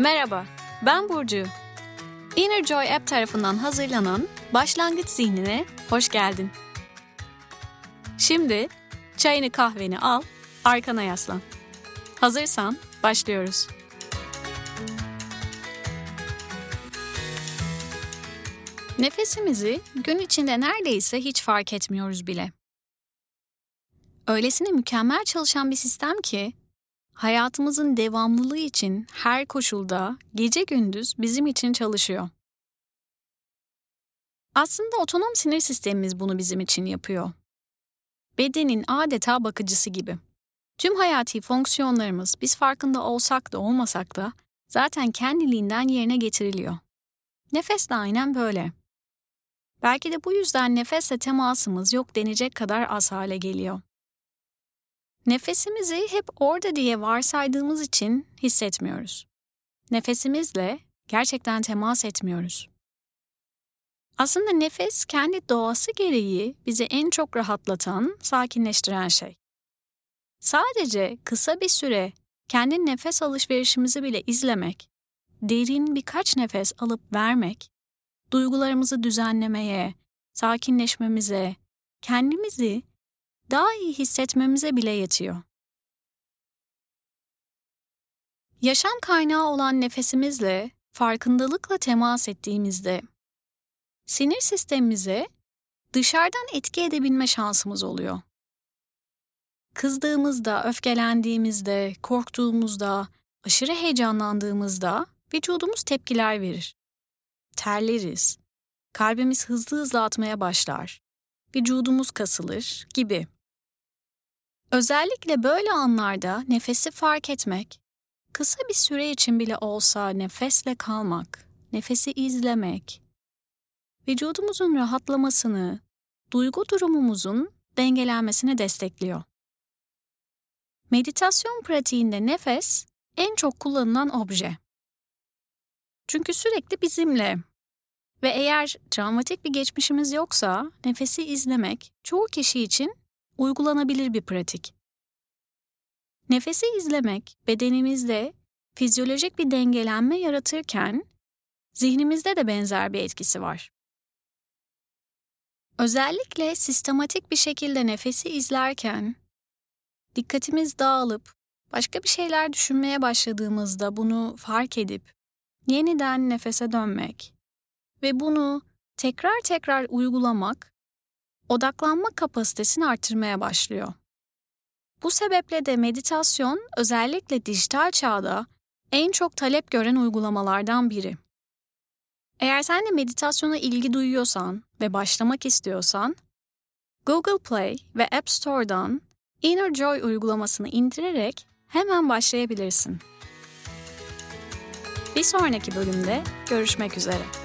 Merhaba, ben Burcu. Inner Joy App tarafından hazırlanan Başlangıç Zihnine hoş geldin. Şimdi çayını kahveni al, arkana yaslan. Hazırsan başlıyoruz. Nefesimizi gün içinde neredeyse hiç fark etmiyoruz bile. Öylesine mükemmel çalışan bir sistem ki hayatımızın devamlılığı için her koşulda gece gündüz bizim için çalışıyor. Aslında otonom sinir sistemimiz bunu bizim için yapıyor. Bedenin adeta bakıcısı gibi. Tüm hayati fonksiyonlarımız biz farkında olsak da olmasak da zaten kendiliğinden yerine getiriliyor. Nefes de aynen böyle. Belki de bu yüzden nefesle temasımız yok denecek kadar az hale geliyor. Nefesimizi hep orada diye varsaydığımız için hissetmiyoruz. Nefesimizle gerçekten temas etmiyoruz. Aslında nefes kendi doğası gereği bizi en çok rahatlatan, sakinleştiren şey. Sadece kısa bir süre kendi nefes alışverişimizi bile izlemek, derin birkaç nefes alıp vermek, duygularımızı düzenlemeye, sakinleşmemize, kendimizi daha iyi hissetmemize bile yetiyor. Yaşam kaynağı olan nefesimizle farkındalıkla temas ettiğimizde sinir sistemimize dışarıdan etki edebilme şansımız oluyor. Kızdığımızda, öfkelendiğimizde, korktuğumuzda, aşırı heyecanlandığımızda vücudumuz tepkiler verir. Terleriz, kalbimiz hızlı hızlı atmaya başlar, vücudumuz kasılır gibi. Özellikle böyle anlarda nefesi fark etmek, kısa bir süre için bile olsa nefesle kalmak, nefesi izlemek, vücudumuzun rahatlamasını, duygu durumumuzun dengelenmesini destekliyor. Meditasyon pratiğinde nefes en çok kullanılan obje. Çünkü sürekli bizimle. Ve eğer travmatik bir geçmişimiz yoksa nefesi izlemek çoğu kişi için uygulanabilir bir pratik. Nefesi izlemek bedenimizde fizyolojik bir dengelenme yaratırken zihnimizde de benzer bir etkisi var. Özellikle sistematik bir şekilde nefesi izlerken dikkatimiz dağılıp başka bir şeyler düşünmeye başladığımızda bunu fark edip yeniden nefese dönmek ve bunu tekrar tekrar uygulamak odaklanma kapasitesini artırmaya başlıyor. Bu sebeple de meditasyon özellikle dijital çağda en çok talep gören uygulamalardan biri. Eğer sen de meditasyona ilgi duyuyorsan ve başlamak istiyorsan, Google Play ve App Store'dan Inner Joy uygulamasını indirerek hemen başlayabilirsin. Bir sonraki bölümde görüşmek üzere.